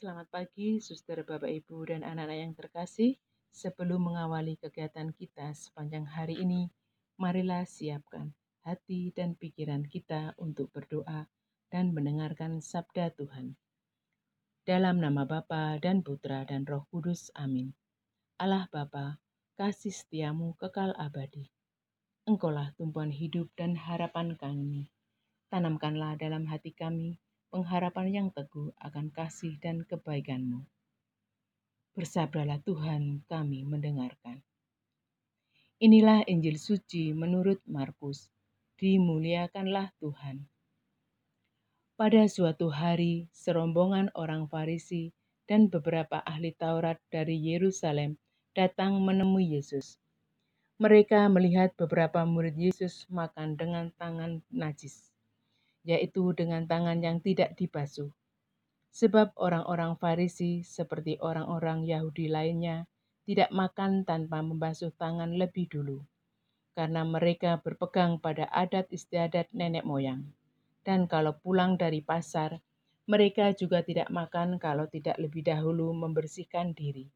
Selamat pagi, suster, bapak, ibu, dan anak-anak yang terkasih. Sebelum mengawali kegiatan kita sepanjang hari ini, marilah siapkan hati dan pikiran kita untuk berdoa dan mendengarkan sabda Tuhan. Dalam nama Bapa dan Putra dan Roh Kudus, amin. Allah Bapa, kasih setiamu kekal abadi. Engkaulah tumpuan hidup dan harapan kami. Tanamkanlah dalam hati kami pengharapan yang teguh akan kasih dan kebaikanmu. Bersabdalah Tuhan, kami mendengarkan. Inilah Injil suci menurut Markus. Dimuliakanlah Tuhan. Pada suatu hari, serombongan orang Farisi dan beberapa ahli Taurat dari Yerusalem datang menemui Yesus. Mereka melihat beberapa murid Yesus makan dengan tangan najis, yaitu dengan tangan yang tidak dibasuh. Sebab orang-orang Farisi, seperti orang-orang Yahudi lainnya, tidak makan tanpa membasuh tangan lebih dulu, karena mereka berpegang pada adat istiadat nenek moyang dan kalau pulang dari pasar, mereka juga tidak makan kalau tidak lebih dahulu membersihkan diri.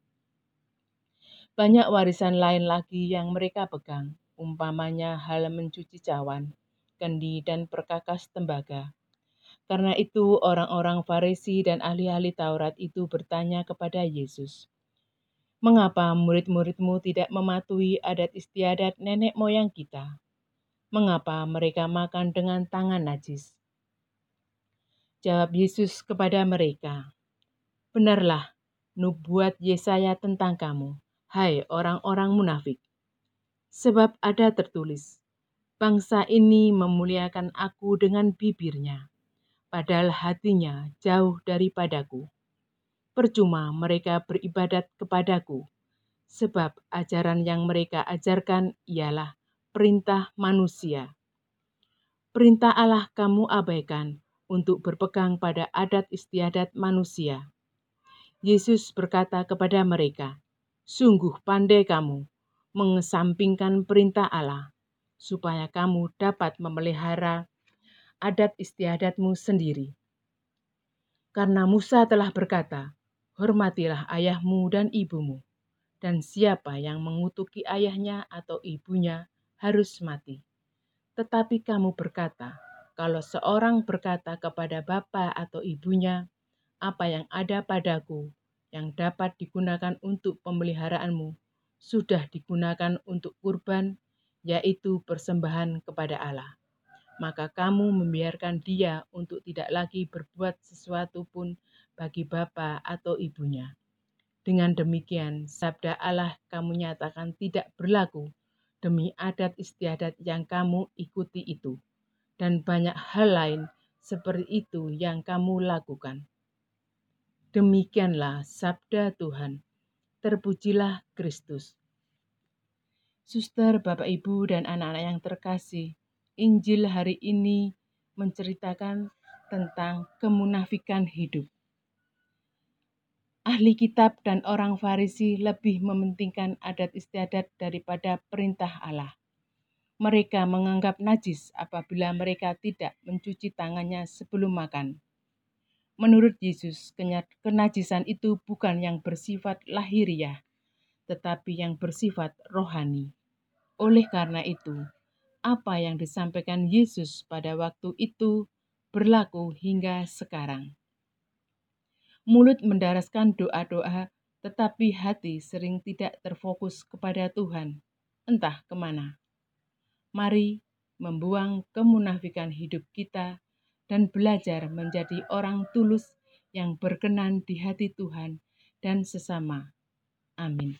Banyak warisan lain lagi yang mereka pegang, umpamanya hal mencuci cawan, kendi, dan perkakas tembaga. Karena itu orang-orang Farisi dan ahli-ahli Taurat itu bertanya kepada Yesus, Mengapa murid-muridmu tidak mematuhi adat istiadat nenek moyang kita? Mengapa mereka makan dengan tangan najis? Jawab Yesus kepada mereka, Benarlah nubuat Yesaya tentang kamu, hai orang-orang munafik. Sebab ada tertulis, bangsa ini memuliakan aku dengan bibirnya, padahal hatinya jauh daripadaku. Percuma mereka beribadat kepadaku, sebab ajaran yang mereka ajarkan ialah perintah manusia. Perintah Allah kamu abaikan, untuk berpegang pada adat istiadat manusia. Yesus berkata kepada mereka, "Sungguh pandai kamu mengesampingkan perintah Allah, supaya kamu dapat memelihara adat istiadatmu sendiri. Karena Musa telah berkata, Hormatilah ayahmu dan ibumu, dan siapa yang mengutuki ayahnya atau ibunya harus mati. Tetapi kamu berkata, kalau seorang berkata kepada bapa atau ibunya, "Apa yang ada padaku yang dapat digunakan untuk pemeliharaanmu sudah digunakan untuk kurban, yaitu persembahan kepada Allah." Maka kamu membiarkan dia untuk tidak lagi berbuat sesuatu pun bagi bapa atau ibunya. Dengan demikian, sabda Allah kamu nyatakan tidak berlaku demi adat istiadat yang kamu ikuti itu dan banyak hal lain seperti itu yang kamu lakukan. Demikianlah sabda Tuhan. Terpujilah Kristus. Suster, Bapak, Ibu, dan anak-anak yang terkasih, Injil hari ini menceritakan tentang kemunafikan hidup. Ahli kitab dan orang Farisi lebih mementingkan adat istiadat daripada perintah Allah. Mereka menganggap najis apabila mereka tidak mencuci tangannya sebelum makan. Menurut Yesus, kenajisan itu bukan yang bersifat lahiriah, tetapi yang bersifat rohani. Oleh karena itu, apa yang disampaikan Yesus pada waktu itu berlaku hingga sekarang. Mulut mendaraskan doa-doa, tetapi hati sering tidak terfokus kepada Tuhan, entah ke mana. Mari membuang kemunafikan hidup kita dan belajar menjadi orang tulus yang berkenan di hati Tuhan dan sesama. Amin.